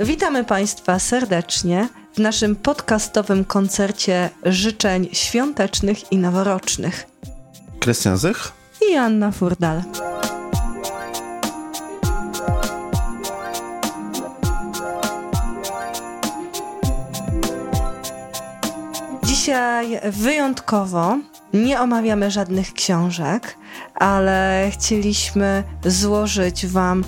Witamy Państwa serdecznie w naszym podcastowym koncercie życzeń świątecznych i noworocznych. Krystian Zych i Anna Furdal. Dzisiaj wyjątkowo nie omawiamy żadnych książek, ale chcieliśmy złożyć Wam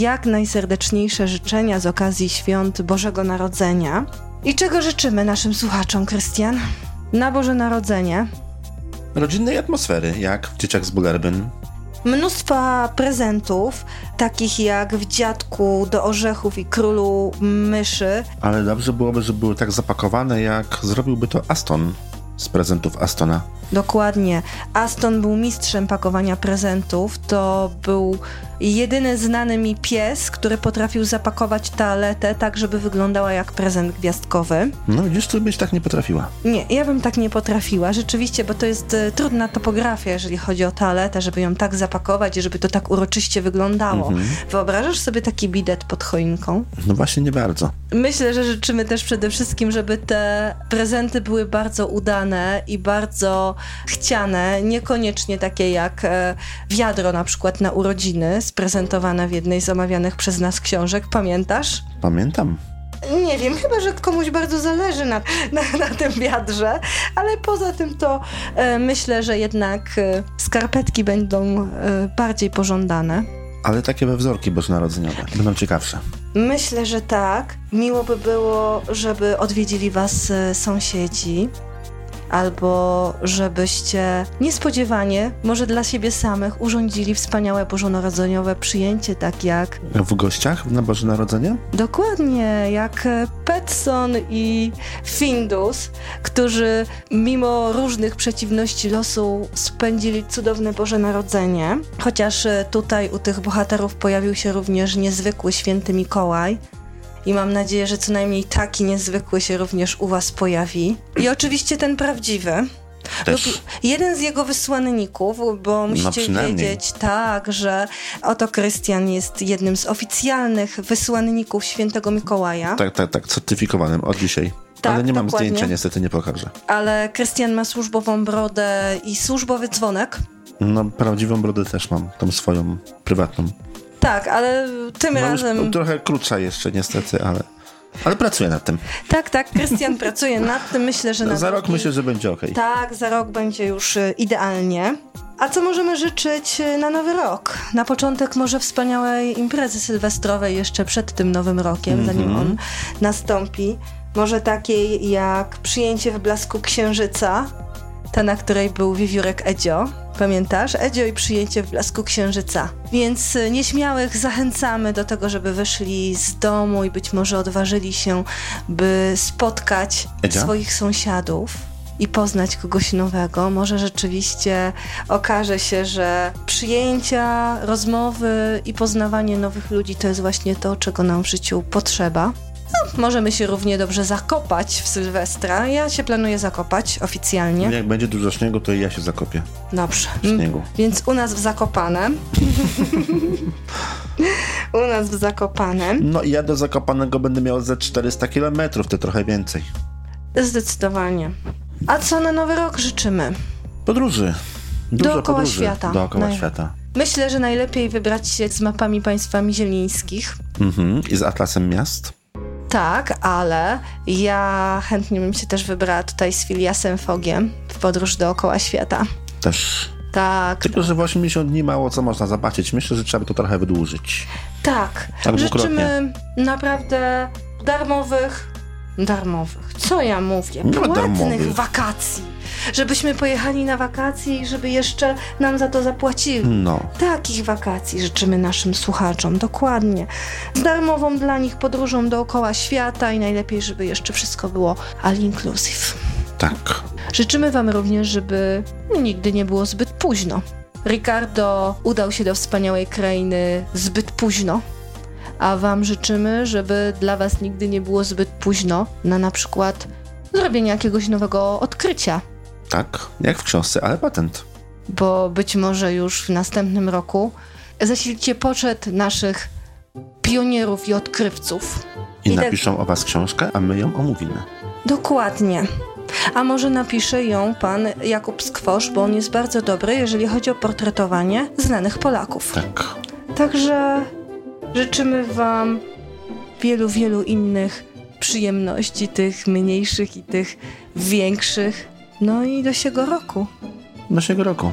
jak najserdeczniejsze życzenia z okazji świąt Bożego Narodzenia. I czego życzymy naszym słuchaczom, Krystian? Na Boże Narodzenie. Rodzinnej atmosfery, jak w Dzieciach z Bullerbyn. Mnóstwa prezentów, takich jak w Dziadku do Orzechów i Królu Myszy. Ale dobrze byłoby, żeby były tak zapakowane, jak zrobiłby to Aston z prezentów Astona. Dokładnie. Aston był mistrzem pakowania prezentów. To był jedyny znany mi pies, który potrafił zapakować toaletę tak, żeby wyglądała jak prezent gwiazdkowy. No widzisz, ty byś tak nie potrafiła. Nie, ja bym tak nie potrafiła, rzeczywiście, bo to jest e, trudna topografia, jeżeli chodzi o toaletę, żeby ją tak zapakować i żeby to tak uroczyście wyglądało. Mhm. Wyobrażasz sobie taki bidet pod choinką? No właśnie nie bardzo. Myślę, że życzymy też przede wszystkim, żeby te prezenty były bardzo udane i bardzo chciane, niekoniecznie takie jak e, wiadro na przykład na urodziny, sprezentowane w jednej z omawianych przez nas książek. Pamiętasz? Pamiętam. Nie wiem, chyba, że komuś bardzo zależy na, na, na tym wiadrze, ale poza tym to e, myślę, że jednak e, skarpetki będą e, bardziej pożądane. Ale takie we wzorki bożonarodzeniowe będą ciekawsze. Myślę, że tak. Miło by było, żeby odwiedzili was e, sąsiedzi albo żebyście niespodziewanie, może dla siebie samych, urządzili wspaniałe bożonarodzeniowe przyjęcie, tak jak... W gościach na Boże Narodzenie? Dokładnie, jak Petson i Findus, którzy mimo różnych przeciwności losu spędzili cudowne Boże Narodzenie, chociaż tutaj u tych bohaterów pojawił się również niezwykły święty Mikołaj, i mam nadzieję, że co najmniej taki niezwykły się również u Was pojawi. I oczywiście ten prawdziwy. Też. Jeden z jego wysłanników, bo musicie no wiedzieć, tak, że oto Krystian jest jednym z oficjalnych wysłanników świętego Mikołaja. Tak, tak, tak, certyfikowanym od dzisiaj. Tak, Ale nie mam dokładnie. zdjęcia, niestety nie pokażę. Ale Krystian ma służbową brodę i służbowy dzwonek. No, prawdziwą brodę też mam, tą swoją, prywatną. Tak, ale tym no, razem... Trochę krótsza jeszcze niestety, ale... Ale pracuję nad tym. Tak, tak, Krystian pracuje nad tym. Myślę, że na Za rok myślę, że będzie ok. Tak, za rok będzie już y, idealnie. A co możemy życzyć y, na nowy rok? Na początek może wspaniałej imprezy sylwestrowej jeszcze przed tym nowym rokiem, mm -hmm. zanim on nastąpi. Może takiej jak przyjęcie w blasku księżyca, ta na której był wiewiórek Edzio Pamiętasz? Edzio i przyjęcie w blasku księżyca. Więc y, nieśmiałych zachęcamy do tego, żeby wyszli z domu i być może odważyli się, by spotkać Edzia? swoich sąsiadów i poznać kogoś nowego. Może rzeczywiście okaże się, że przyjęcia, rozmowy i poznawanie nowych ludzi to jest właśnie to, czego nam w życiu potrzeba. No, możemy się równie dobrze zakopać w Sylwestra. Ja się planuję zakopać oficjalnie. Jak będzie dużo śniegu, to i ja się zakopię. Dobrze. W śniegu. Więc u nas w Zakopanem. u nas w Zakopanem. No i ja do Zakopanego będę miał ze 400 kilometrów, to trochę więcej. Zdecydowanie. A co na Nowy Rok życzymy? Podróży. Dużo Dookoła podróży. świata. Dookoła Naj... świata. Myślę, że najlepiej wybrać się z mapami państwa zielińskich. Mhm. I z atlasem miast. Tak, ale ja chętnie bym się też wybrała tutaj z Filiasem Fogiem w podróż dookoła świata. Też. Tak. Tylko, że w 80 dni mało co można zobaczyć. Myślę, że trzeba by to trochę wydłużyć. Tak. tak Życzymy naprawdę darmowych, darmowych, co ja mówię, płatnych wakacji żebyśmy pojechali na wakacje i żeby jeszcze nam za to zapłacili. No. Takich wakacji życzymy naszym słuchaczom, dokładnie. Z darmową dla nich podróżą dookoła świata i najlepiej, żeby jeszcze wszystko było all inclusive. Tak. Życzymy Wam również, żeby nigdy nie było zbyt późno. Ricardo udał się do wspaniałej krainy zbyt późno, a Wam życzymy, żeby dla Was nigdy nie było zbyt późno na na przykład zrobienie jakiegoś nowego odkrycia. Tak, jak w książce, ale patent. Bo być może już w następnym roku zasilicie poczet naszych pionierów i odkrywców. I, I tak- napiszą o was książkę, a my ją omówimy. Dokładnie. A może napisze ją pan Jakub Skwosz, bo on jest bardzo dobry, jeżeli chodzi o portretowanie znanych Polaków. Tak. Także życzymy wam wielu, wielu innych przyjemności, tych mniejszych i tych większych. No i do siego roku. Do siego roku.